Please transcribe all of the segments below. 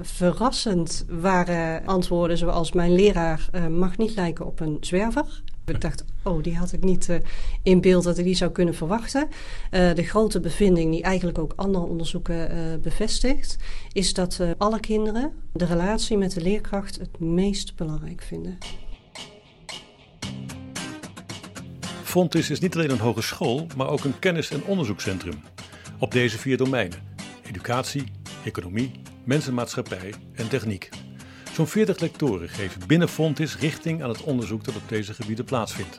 Verrassend waren antwoorden zoals mijn leraar uh, mag niet lijken op een zwerver. Ik dacht, oh, die had ik niet uh, in beeld dat ik die zou kunnen verwachten. Uh, de grote bevinding, die eigenlijk ook andere onderzoeken uh, bevestigt, is dat alle kinderen de relatie met de leerkracht het meest belangrijk vinden. Fontis is niet alleen een hogeschool, maar ook een kennis- en onderzoekscentrum. Op deze vier domeinen: educatie, economie, mensenmaatschappij en techniek. Zo'n 40 lectoren geven binnen Fontis richting aan het onderzoek dat op deze gebieden plaatsvindt.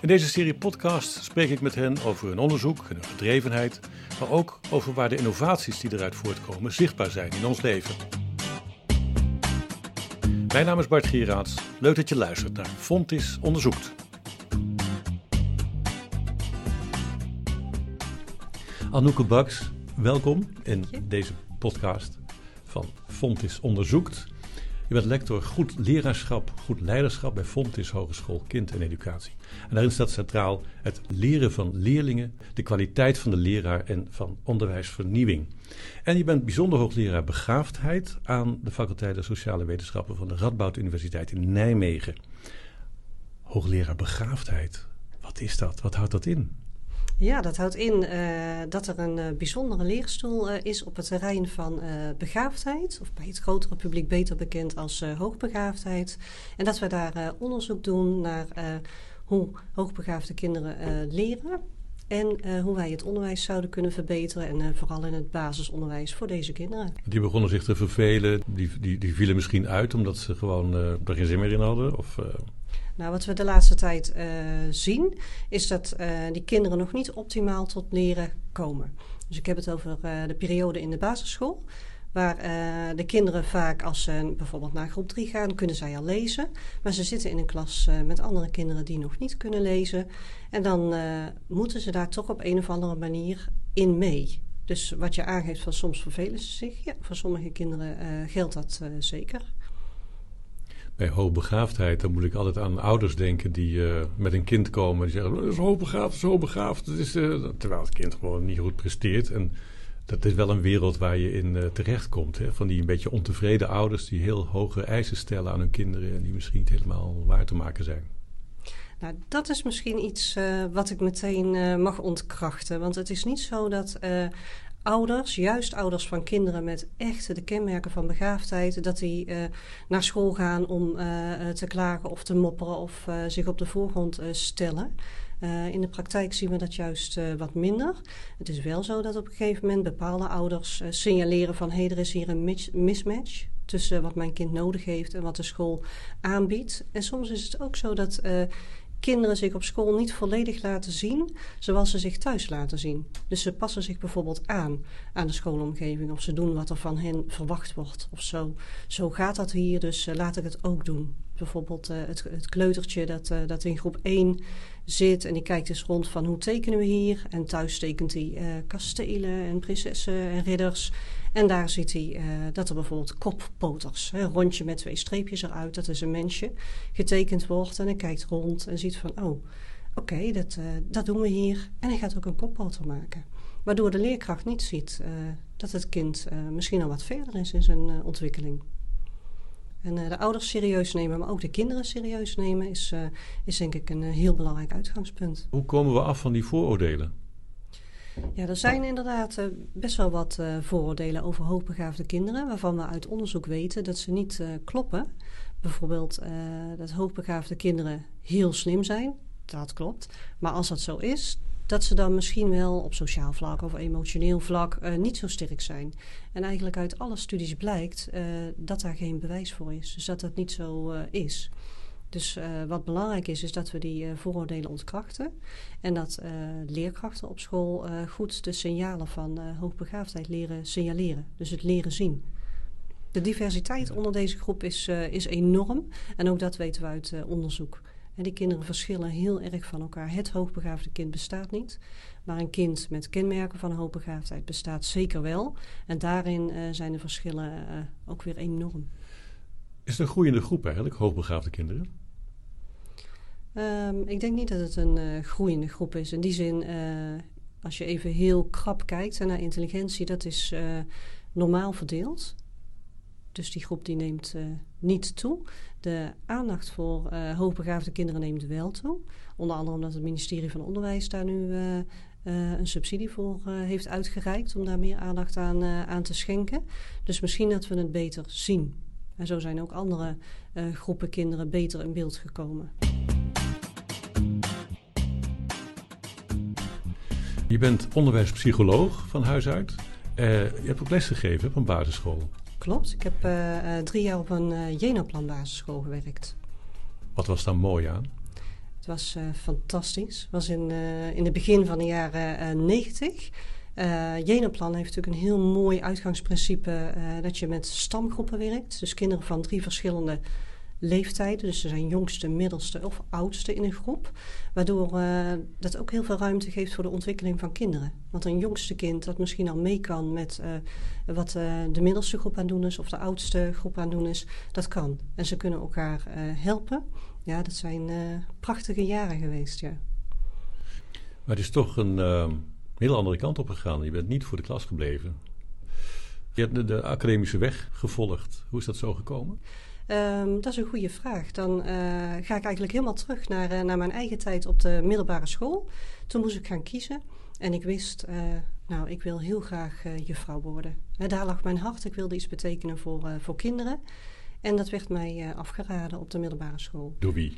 In deze serie podcast spreek ik met hen over hun onderzoek en hun gedrevenheid, maar ook over waar de innovaties die eruit voortkomen zichtbaar zijn in ons leven. Mijn naam is Bart Gieraats. Leuk dat je luistert naar Fontis Onderzoekt. Anouk Baks, welkom in deze podcast van Fontis Onderzoekt. Je bent lector goed leraarschap, goed leiderschap bij Fontis Hogeschool Kind en Educatie. En daarin staat centraal het leren van leerlingen, de kwaliteit van de leraar en van onderwijsvernieuwing. En je bent bijzonder hoogleraar begaafdheid aan de faculteit der Sociale Wetenschappen van de Radboud Universiteit in Nijmegen. Hoogleraar begaafdheid, wat is dat? Wat houdt dat in? Ja, dat houdt in uh, dat er een uh, bijzondere leerstoel uh, is op het terrein van begaafdheid, of bij het grotere publiek beter bekend als hoogbegaafdheid. En dat we daar onderzoek doen naar hoe hoogbegaafde kinderen leren. En hoe wij het onderwijs zouden kunnen verbeteren. En vooral in het basisonderwijs voor deze kinderen. Die begonnen zich te vervelen. Die, die, die vielen misschien uit omdat ze gewoon er geen zin meer in hadden. Of, nou, wat we de laatste tijd uh, zien, is dat uh, die kinderen nog niet optimaal tot leren komen. Dus ik heb het over uh, de periode in de basisschool. Waar de kinderen vaak, als ze bijvoorbeeld naar groep 3 gaan, kunnen zij al lezen. Maar ze zitten in een klas met andere kinderen die nog niet kunnen lezen. En dan moeten ze daar toch op een of andere manier in mee. Dus wat je aangeeft van soms vervelen ze zich. Ja, voor sommige kinderen geldt dat zeker bij hoogbegaafdheid, dan moet ik altijd aan ouders denken die uh, met een kind komen. Die zeggen, dat is hoogbegaafd, dat is hoogbegaafd. Dat is, uh, terwijl het kind gewoon niet goed presteert. En dat is wel een wereld waar je in uh, terechtkomt. Hè? Van die een beetje ontevreden ouders die heel hoge eisen stellen aan hun kinderen. En die misschien niet helemaal waar te maken zijn. Nou, dat is misschien iets wat ik meteen mag ontkrachten. Want het is niet zo dat ouders, juist ouders van kinderen met echt de kenmerken van begaafdheid, dat die uh, naar school gaan om uh, te klagen of te mopperen of zich op de voorgrond stellen. in de praktijk zien we dat juist wat minder. Het is wel zo dat op een gegeven moment bepaalde ouders signaleren van hé, er is hier een mismatch tussen wat mijn kind nodig heeft en wat de school aanbiedt. En soms is het ook zo dat kinderen zich op school niet volledig laten zien zoals ze zich thuis laten zien. Dus ze passen zich bijvoorbeeld aan aan de schoolomgeving of ze doen wat er van hen verwacht wordt of zo. Zo gaat dat hier, dus uh, laat ik het ook doen. Bijvoorbeeld uh, het, het, kleutertje dat, uh, dat in groep 1 zit en die kijkt eens rond van hoe tekenen we hier. En thuis tekent hij kastelen en prinsessen en ridders. En daar ziet hij dat er bijvoorbeeld koppoters, een rondje met twee streepjes eruit, dat is een mensje, getekend wordt. En hij kijkt rond en ziet van, oh, oké, dat, dat doen we hier. En hij gaat ook een koppoter maken. Waardoor de leerkracht niet ziet dat het kind misschien al wat verder is in zijn ontwikkeling. En de ouders serieus nemen, maar ook de kinderen serieus nemen, is, is denk ik een heel belangrijk uitgangspunt. Hoe komen we af van die vooroordelen? Ja, er zijn inderdaad best wel wat vooroordelen over hoogbegaafde kinderen, waarvan we uit onderzoek weten dat ze niet kloppen. Bijvoorbeeld dat hoogbegaafde kinderen heel slim zijn, dat klopt. Maar als dat zo is, dat ze dan misschien wel op sociaal vlak of emotioneel vlak niet zo sterk zijn. En eigenlijk uit alle studies blijkt dat daar geen bewijs voor is, dus dat dat niet zo is. Dus wat belangrijk is, is dat we die vooroordelen ontkrachten. En dat leerkrachten op school goed de signalen van hoogbegaafdheid leren signaleren. Dus het leren zien. De diversiteit onder deze groep is, is enorm. En ook dat weten we uit onderzoek. En die kinderen verschillen heel erg van elkaar. Het hoogbegaafde kind bestaat niet. Maar een kind met kenmerken van hoogbegaafdheid bestaat zeker wel. En daarin zijn de verschillen ook weer enorm. Is het een groeiende groep eigenlijk, hoogbegaafde kinderen? Um, ik denk niet dat het een uh, groeiende groep is. In die zin, als je even heel krap kijkt naar intelligentie, dat is normaal verdeeld. Dus die groep die neemt niet toe. De aandacht voor hoogbegaafde kinderen neemt wel toe. Onder andere omdat het ministerie van Onderwijs daar nu een subsidie voor heeft uitgereikt om daar meer aandacht aan, aan te schenken. Dus misschien dat we het beter zien. En zo zijn ook andere groepen kinderen beter in beeld gekomen. Je bent onderwijspsycholoog van huis uit. Je hebt ook lesgegeven op een basisschool. Klopt. Ik heb uh, drie jaar op een uh, Jenaplan basisschool gewerkt. Wat was daar mooi aan? Het was fantastisch. Het was in, in het begin van de jaren negentig. Jenaplan heeft natuurlijk een heel mooi uitgangsprincipe dat je met stamgroepen werkt. Dus kinderen van drie verschillende leeftijden. Dus ze zijn jongste, middelste of oudste in een groep. Waardoor uh, dat ook heel veel ruimte geeft voor de ontwikkeling van kinderen. Want een jongste kind dat misschien al mee kan met uh, wat uh, de middelste groep aan doen is... of de oudste groep aan doen is, dat kan. En ze kunnen elkaar helpen. Ja, dat zijn prachtige jaren geweest, ja. Maar het is toch een heel andere kant op gegaan. Je bent niet voor de klas gebleven. Je hebt de academische weg gevolgd. Hoe is dat zo gekomen? Um, dat is een goede vraag. Dan uh, ga ik eigenlijk helemaal terug naar, uh, naar mijn eigen tijd op de middelbare school. Toen moest ik gaan kiezen. En ik wist, uh, nou, ik wil heel graag juffrouw worden. daar lag mijn hart. Ik wilde iets betekenen voor, voor kinderen. En dat werd mij afgeraden op de middelbare school. Door wie?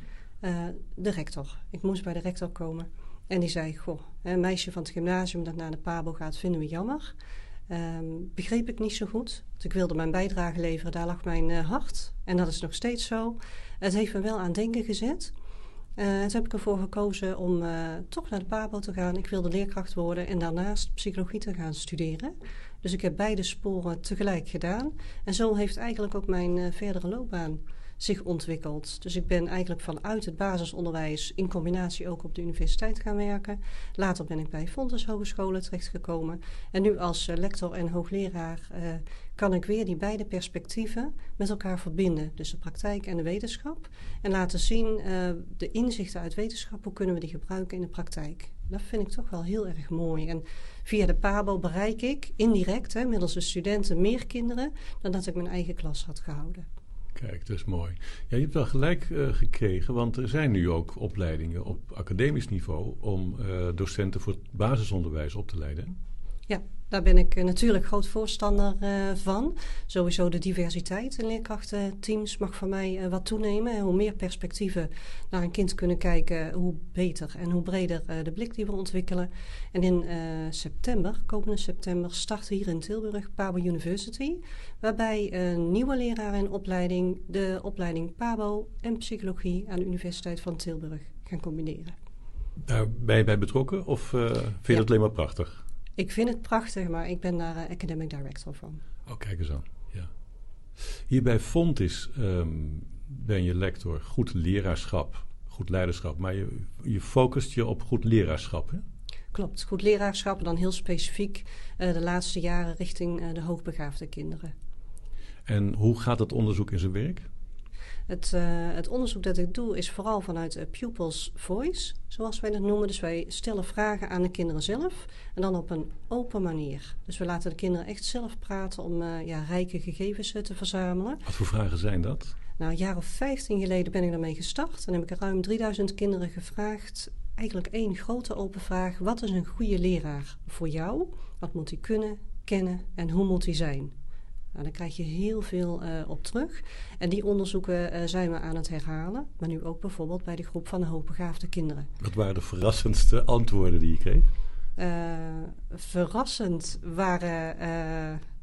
de rector. Ik moest bij de rector komen. En die zei, goh, een meisje van het gymnasium dat naar de Pabo gaat, vinden we jammer. Um, begreep ik niet zo goed. Ik wilde mijn bijdrage leveren, daar lag mijn uh, hart. En dat is nog steeds zo. Het heeft me wel aan denken gezet. Uh, toen heb ik ervoor gekozen om uh, toch naar de PABO te gaan. Ik wilde leerkracht worden en daarnaast psychologie te gaan studeren. Dus ik heb beide sporen tegelijk gedaan. En zo heeft eigenlijk ook mijn verdere loopbaan zich ontwikkeld. Dus ik ben eigenlijk vanuit het basisonderwijs in combinatie ook op de universiteit gaan werken. Later ben ik bij Fontes Hogescholen terechtgekomen. En nu als uh, lector en hoogleraar uh, kan ik weer die beide perspectieven met elkaar verbinden. Dus de praktijk en de wetenschap. En laten zien uh, de inzichten uit wetenschap, hoe kunnen we die gebruiken in de praktijk. Dat vind ik toch wel heel erg mooi. En via de PABO bereik ik indirect, hè, middels de studenten, meer kinderen dan dat ik mijn eigen klas had gehouden. Kijk, dat is mooi. Ja, je hebt wel gelijk uh, gekregen, want er zijn nu ook opleidingen op academisch niveau om uh, docenten voor het basisonderwijs op te leiden. Ja, daar ben ik eh, natuurlijk groot voorstander uh, van. Sowieso de diversiteit in leerkrachtenteams mag voor mij uh, wat toenemen. En hoe meer perspectieven naar een kind kunnen kijken, hoe beter en hoe breder uh, de blik die we ontwikkelen. En in september, komende september, start hier in Tilburg Pabo University. Waarbij een nieuwe leraar in opleiding de opleiding Pabo en psychologie aan de Universiteit van Tilburg gaan combineren. Daar ben je bij betrokken of vind je ja. dat alleen maar prachtig? Ik vind het prachtig, maar ik ben daar uh, academic director van. Oh, kijk eens aan. Ja. Hier bij Fontis um, ben je lector goed leraarschap, goed leiderschap, maar je, je focust je op goed leraarschap. Hè? Klopt, goed leraarschap en dan heel specifiek uh, de laatste jaren richting uh, de hoogbegaafde kinderen. En hoe gaat het onderzoek in zijn werk? Het, uh, het, onderzoek dat ik doe is vooral vanuit uh, Pupils Voice, zoals wij dat noemen. Dus wij stellen vragen aan de kinderen zelf en dan op een open manier. Dus we laten de kinderen echt zelf praten om uh, ja, rijke gegevens te verzamelen. Wat voor vragen zijn dat? Nou, een jaar of 15 geleden ben ik daarmee gestart en heb ik ruim 3000 kinderen gevraagd. Eigenlijk één grote open vraag. Wat is een goede leraar voor jou? Wat moet hij kunnen, kennen en hoe moet hij zijn? Nou, daar krijg je heel veel uh, op terug. En die onderzoeken uh, zijn we aan het herhalen. Maar nu ook bijvoorbeeld bij de groep van de hoogbegaafde kinderen. Wat waren de verrassendste antwoorden die je kreeg? Uh, verrassend waren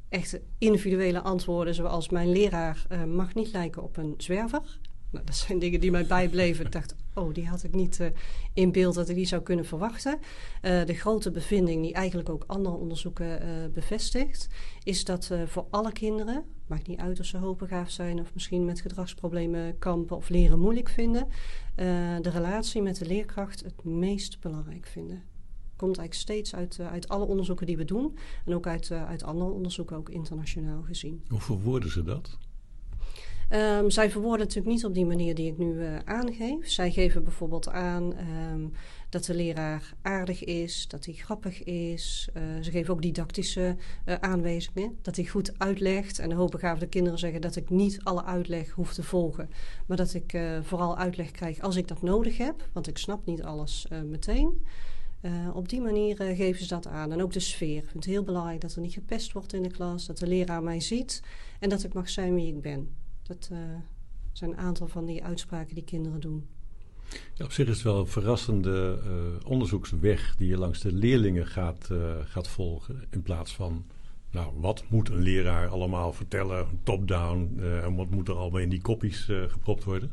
echt individuele antwoorden, zoals mijn leraar mag niet lijken op een zwerver. Nou, dat zijn dingen die mij bijbleven. Ik dacht, oh, die had ik niet uh, in beeld dat ik die zou kunnen verwachten. Uh, de grote bevinding, die eigenlijk ook andere onderzoeken uh, bevestigt, is dat voor alle kinderen, maakt niet uit of ze hoogbegaafd zijn of misschien met gedragsproblemen kampen of leren moeilijk vinden, de relatie met de leerkracht het meest belangrijk vinden. Komt eigenlijk steeds uit, uit alle onderzoeken die we doen en ook uit, uit andere onderzoeken, ook internationaal gezien. Hoe verwoorden ze dat? Um, zij verwoorden natuurlijk niet op die manier die ik nu uh, aangeef. Zij geven bijvoorbeeld aan um, dat de leraar aardig is, dat hij grappig is. Uh, ze geven ook didactische uh, dat hij goed uitlegt. En de hoogbegaafde kinderen zeggen dat ik niet alle uitleg hoef te volgen, maar dat ik vooral uitleg krijg als ik dat nodig heb, want ik snap niet alles meteen. op die manier geven ze dat aan. En ook de sfeer. Ik vind het heel belangrijk dat er niet gepest wordt in de klas, dat de leraar mij ziet en dat ik mag zijn wie ik ben. Dat uh, zijn een aantal van die uitspraken die kinderen doen. Ja, op zich is het wel een verrassende uh, onderzoeksweg die je langs de leerlingen gaat, uh, gaat volgen. In plaats van, nou, wat moet een leraar allemaal vertellen, top-down, en wat moet er allemaal in die kopjes gepropt worden.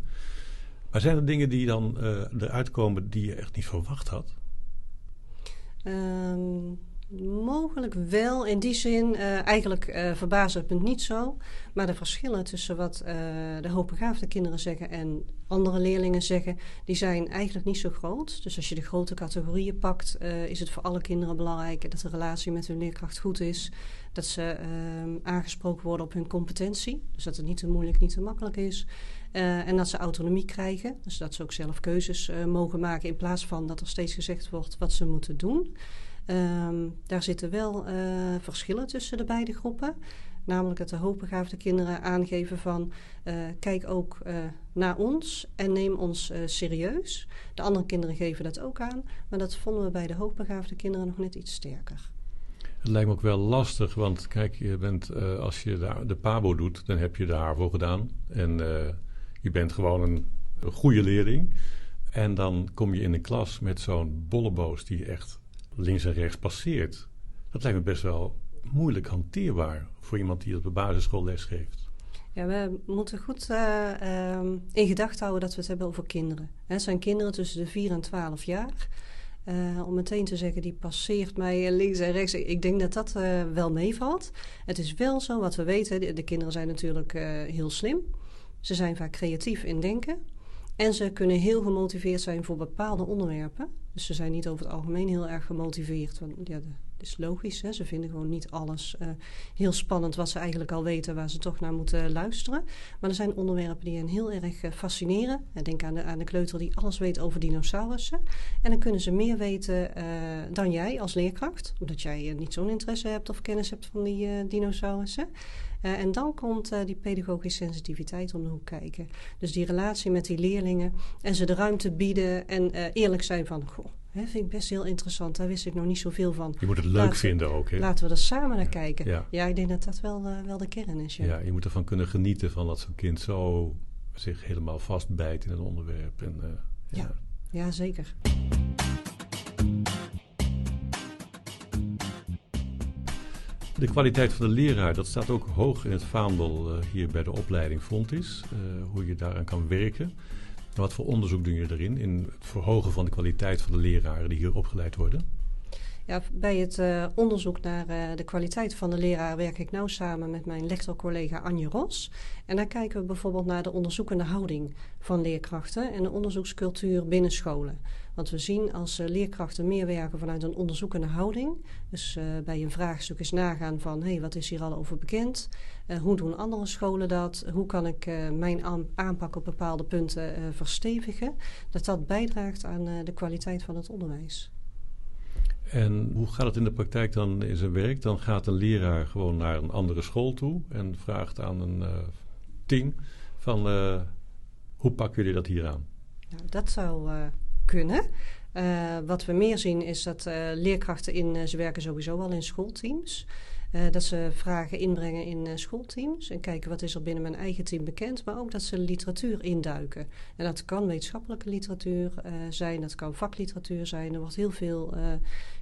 Maar zijn er dingen die dan eruit komen die je echt niet verwacht had? Um, Mogelijk wel. In die zin, uh, eigenlijk uh, verbaast het niet zo. Maar de verschillen tussen wat uh, de hoogbegaafde kinderen zeggen en andere leerlingen zeggen, die zijn eigenlijk niet zo groot. Dus als je de grote categorieën pakt, is het voor alle kinderen belangrijk dat de relatie met hun leerkracht goed is. Dat ze ehm, aangesproken worden op hun competentie. Dus dat het niet te moeilijk, niet te makkelijk is. en dat ze autonomie krijgen. Dus dat ze ook zelf keuzes mogen maken in plaats van dat er steeds gezegd wordt wat ze moeten doen. Um, daar zitten wel uh, verschillen tussen de beide groepen. Namelijk dat de hoogbegaafde kinderen aangeven van uh, kijk ook uh, naar ons en neem ons serieus. De andere kinderen geven dat ook aan, maar dat vonden we bij de hoogbegaafde kinderen nog net iets sterker. Het lijkt me ook wel lastig, want kijk, je bent, als je de, de PABO doet, dan heb je de HAVO gedaan. En je bent gewoon een, een goede leerling. En dan kom je in een klas met zo'n bolleboos die echt links en rechts passeert. Dat lijkt me best wel moeilijk hanteerbaar voor iemand die op de basisschool les geeft. Ja, we moeten goed uh, in gedachten houden dat we het hebben over kinderen. Het zijn kinderen tussen de 4 en 12 jaar. Uh, om meteen te zeggen, die passeert mij links en rechts. Ik denk dat dat wel meevalt. Het is wel zo, wat we weten, de, de kinderen zijn natuurlijk heel slim. Ze zijn vaak creatief in denken. En ze kunnen heel gemotiveerd zijn voor bepaalde onderwerpen. Dus ze zijn niet over het algemeen heel erg gemotiveerd. Want ja, dat is logisch. Hè? Ze vinden gewoon niet alles uh, heel spannend wat ze eigenlijk al weten, waar ze toch naar moeten luisteren. Maar er zijn onderwerpen die hen heel erg uh, fascineren. Denk aan de, aan de kleuter die alles weet over dinosaurussen. En dan kunnen ze meer weten uh, dan jij als leerkracht, omdat jij niet zo'n interesse hebt of kennis hebt van die dinosaurussen. Uh, en dan komt uh, die pedagogische sensitiviteit om de hoek kijken. Dus die relatie met die leerlingen en ze de ruimte bieden en uh, eerlijk zijn van... Goh, hè, vind ik best heel interessant, daar wist ik nog niet zoveel van. Je moet het leuk laten, vinden ook. Hè? Laten we er samen naar kijken. Ja. ja. ik denk dat dat wel, wel de kern is. Ja. ja, je moet ervan kunnen genieten van dat zo'n kind zo zich helemaal vastbijt in een onderwerp. En, ja, ja zeker. De kwaliteit van de leraar, dat staat ook hoog in het vaandel uh, hier bij de opleiding Fontis. Uh, hoe je daaraan kan werken. wat voor onderzoek doen jullie erin? In het verhogen van de kwaliteit van de leraren die hier opgeleid worden? Bij het uh, onderzoek naar uh, de kwaliteit van de leraar werk ik nauw samen met mijn lectorcollega Anje Ros. En daar kijken we bijvoorbeeld naar de onderzoekende houding van leerkrachten en de onderzoekscultuur binnen scholen. Want we zien als uh, leerkrachten meer werken vanuit een onderzoekende houding. Dus bij een vraagstuk eens nagaan van hé, hey, wat is hier al over bekend? hoe doen andere scholen dat? Hoe kan ik mijn aanpak op bepaalde punten verstevigen? Dat dat bijdraagt aan de kwaliteit van het onderwijs. En hoe gaat het in de praktijk dan in zijn werk? Dan gaat een leraar gewoon naar een andere school toe en vraagt aan een uh, team van uh, hoe pakken jullie dat hier aan? Nou, dat zou uh, kunnen. wat we meer zien is dat leerkrachten in, ze werken sowieso al in schoolteams. Uh, dat ze vragen inbrengen in uh, schoolteams en kijken wat is er binnen mijn eigen team bekend, maar ook dat ze literatuur induiken. En dat kan wetenschappelijke literatuur uh, zijn, dat kan vakliteratuur zijn. Er wordt heel veel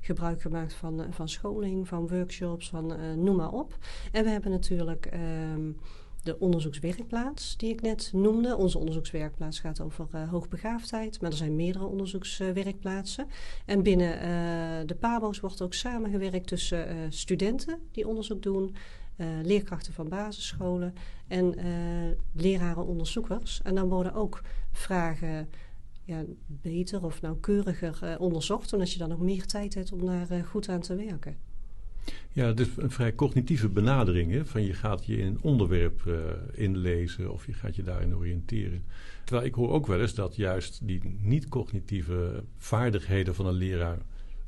gebruik gemaakt van, van scholing, van workshops, van noem maar op. En we hebben natuurlijk ehm, de onderzoekswerkplaats die ik net noemde. Onze onderzoekswerkplaats gaat over uh, hoogbegaafdheid, maar er zijn meerdere onderzoekswerkplaatsen. en binnen uh, de PABO's wordt ook samengewerkt tussen uh, studenten die onderzoek doen, leerkrachten van basisscholen en leraren-onderzoekers. En dan worden ook vragen ja, beter of nauwkeuriger onderzocht, omdat je dan ook meer tijd hebt om daar goed aan te werken. Ja, het is een vrij cognitieve benadering. Hè? Van je gaat je in een onderwerp uh, inlezen of je gaat je daarin oriënteren. Terwijl ik hoor ook wel eens dat juist die niet-cognitieve vaardigheden van een leraar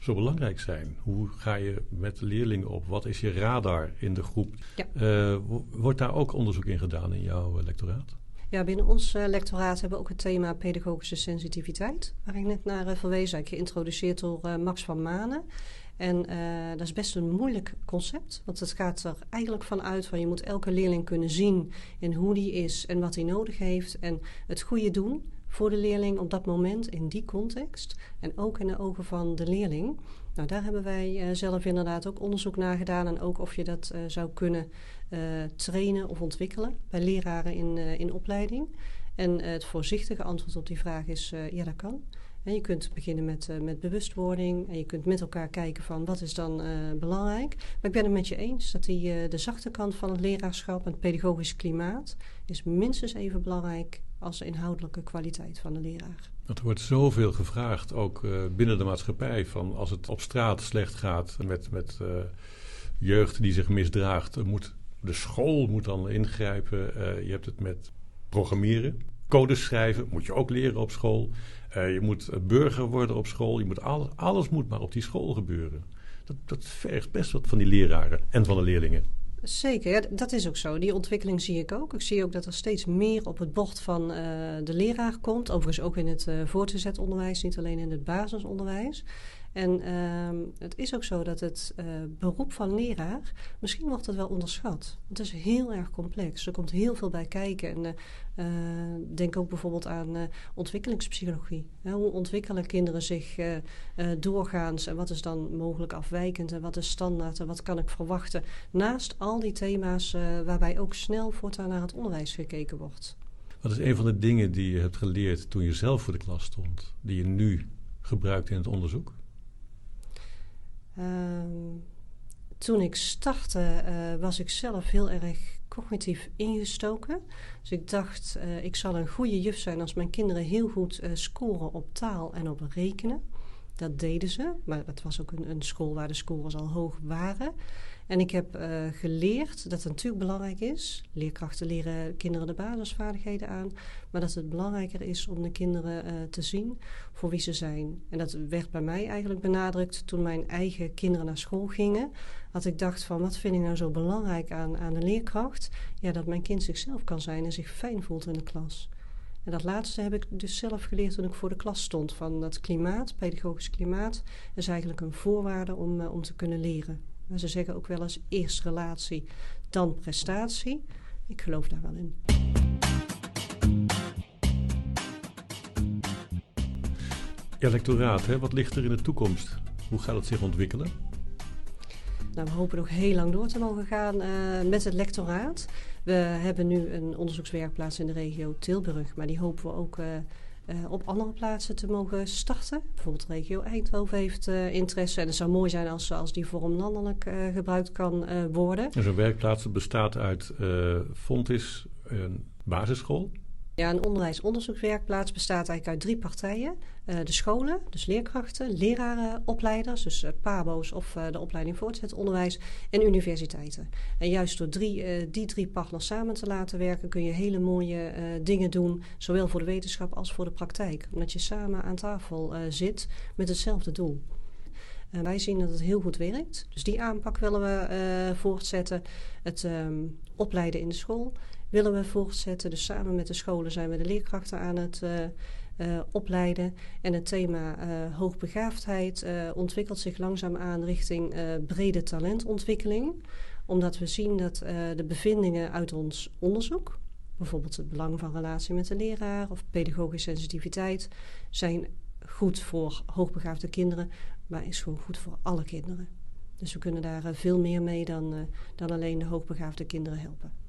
zo belangrijk zijn. Hoe ga je met de leerlingen op? Wat is je radar in de groep? Ja. Uh, wordt daar ook onderzoek in gedaan in jouw uh, lectoraat? Ja, binnen ons uh, lectoraat hebben we ook het thema pedagogische sensitiviteit, waar ik net naar verwees, geïntroduceerd door Max van Manen. En dat is best een moeilijk concept, want het gaat er eigenlijk van uit van je moet elke leerling kunnen zien in hoe die is en wat hij nodig heeft en het goede doen voor de leerling op dat moment in die context en ook in de ogen van de leerling. Nou, daar hebben wij uh, zelf inderdaad ook onderzoek naar gedaan en ook of je dat uh, zou kunnen trainen of ontwikkelen bij leraren in, in opleiding. En het voorzichtige antwoord op die vraag is ja, dat kan. En je kunt beginnen met, uh, met bewustwording en je kunt met elkaar kijken van wat is dan uh, belangrijk. Maar ik ben het met je eens dat die, uh, de zachte kant van het leraarschap en het pedagogisch klimaat is minstens even belangrijk als de inhoudelijke kwaliteit van de leraar. Er wordt zoveel gevraagd, ook binnen de maatschappij, van als het op straat slecht gaat met, met jeugd die zich misdraagt, moet, de school moet dan ingrijpen. je hebt het met programmeren, codes schrijven, moet je ook leren op school. Uh, je moet burger worden op school. Je moet alles, alles moet maar op die school gebeuren. Dat, dat vergt best wat van die leraren en van de leerlingen. Zeker, ja, dat is ook zo. Die ontwikkeling zie ik ook. Ik zie ook dat er steeds meer op het bord van uh, de leraar komt. Overigens ook in het uh, voortgezet onderwijs, niet alleen in het basisonderwijs. En uh, het is ook zo dat het uh, beroep van leraar, misschien wordt het wel onderschat. Het is heel erg complex. Er komt heel veel bij kijken. En uh, denk ook bijvoorbeeld aan ontwikkelingspsychologie. hoe ontwikkelen kinderen zich doorgaans en wat is dan mogelijk afwijkend en wat is standaard en wat kan ik verwachten. Naast al die thema's waarbij ook snel voortaan naar het onderwijs gekeken wordt. Wat is een van de dingen die je hebt geleerd toen je zelf voor de klas stond, die je nu gebruikt in het onderzoek? Uh, toen ik startte uh, was ik zelf heel erg cognitief ingestoken. Dus ik dacht, uh, ik zal een goede juf zijn als mijn kinderen heel goed uh, scoren op taal en op rekenen. Dat deden ze, maar het was ook een, een school waar de scores al hoog waren. En ik heb uh, geleerd dat het natuurlijk belangrijk is. Leerkrachten leren kinderen de basisvaardigheden aan. Maar dat het belangrijker is om de kinderen uh, te zien voor wie ze zijn. En dat werd bij mij eigenlijk benadrukt toen mijn eigen kinderen naar school gingen. Dat ik dacht van wat vind ik nou zo belangrijk aan, aan de leerkracht? Ja, dat mijn kind zichzelf kan zijn en zich fijn voelt in de klas. En dat laatste heb ik dus zelf geleerd toen ik voor de klas stond. Van dat klimaat, pedagogisch klimaat, is eigenlijk een voorwaarde om, uh, om te kunnen leren. Maar ze zeggen ook wel eens eerst relatie, dan prestatie. Ik geloof daar wel in. Ja, lectoraat, hè? wat ligt er in de toekomst? Hoe gaat het zich ontwikkelen? Nou, we hopen nog heel lang door te mogen gaan uh, met het lectoraat. We hebben nu een onderzoekswerkplaats in de regio Tilburg, maar die hopen we ook uh, uh, op andere plaatsen te mogen starten. Bijvoorbeeld regio Eindhoven heeft uh, interesse. En het zou mooi zijn als, als die vorm landelijk uh, gebruikt kan worden. En zo'n werkplaats bestaat uit Fontis, een basisschool. Ja, een onderwijsonderzoekswerkplaats bestaat eigenlijk uit drie partijen. Uh, de scholen, dus leerkrachten, lerarenopleiders, dus uh, PABO's of uh, de opleiding voortgezet onderwijs en universiteiten. En juist door drie, die drie partners samen te laten werken kun je hele mooie dingen doen, zowel voor de wetenschap als voor de praktijk. Omdat je samen aan tafel zit met hetzelfde doel. wij zien dat het heel goed werkt, dus die aanpak willen we voortzetten. Het um, opleiden in de school willen we voortzetten. Dus samen met de scholen zijn we de leerkrachten aan het uh, uh, opleiden. En het thema uh, hoogbegaafdheid ontwikkelt zich langzaam aan richting brede talentontwikkeling. Omdat we zien dat de bevindingen uit ons onderzoek, bijvoorbeeld het belang van relatie met de leraar of pedagogische sensitiviteit, zijn goed voor hoogbegaafde kinderen, maar is gewoon goed voor alle kinderen. Dus we kunnen daar veel meer mee dan, dan alleen de hoogbegaafde kinderen helpen.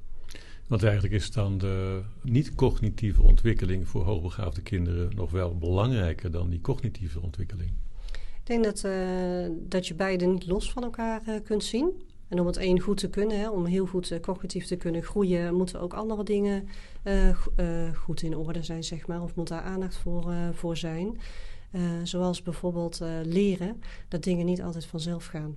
Want eigenlijk is dan de niet-cognitieve ontwikkeling voor hoogbegaafde kinderen nog wel belangrijker dan die cognitieve ontwikkeling. Ik denk dat, uh, dat je beide niet los van elkaar uh, kunt zien. En om het één goed te kunnen, hè, om heel goed uh, cognitief te kunnen groeien, moeten ook andere dingen goed in orde zijn, zeg maar. Of moet daar aandacht voor, voor zijn. zoals bijvoorbeeld leren, dat dingen niet altijd vanzelf gaan.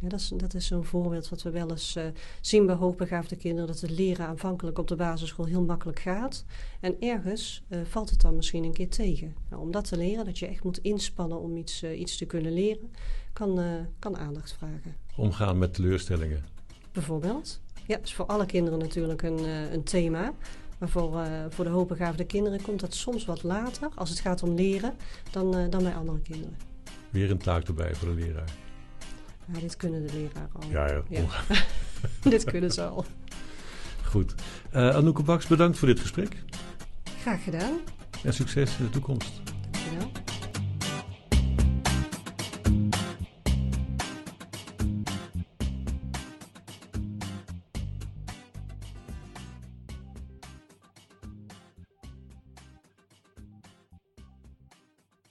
Ja, dat is, dat is zo'n voorbeeld wat we wel eens uh, zien bij hoogbegaafde kinderen. Dat het leren aanvankelijk op de basisschool heel makkelijk gaat. En ergens uh, valt het dan misschien een keer tegen. Nou, om dat te leren, dat je echt moet inspannen om iets, uh, iets te kunnen leren, kan, kan aandacht vragen. Omgaan met teleurstellingen. Bijvoorbeeld. Ja, dat is voor alle kinderen natuurlijk een, een thema. Maar voor, voor de hoogbegaafde kinderen komt dat soms wat later, als het gaat om leren, dan, dan bij andere kinderen. Weer een taak erbij voor de leraar. Ja, dit kunnen de leraren al. Ja, ja. dit kunnen ze al. Goed. Uh, Anouk Baks, bedankt voor dit gesprek. Graag gedaan. En succes in de toekomst.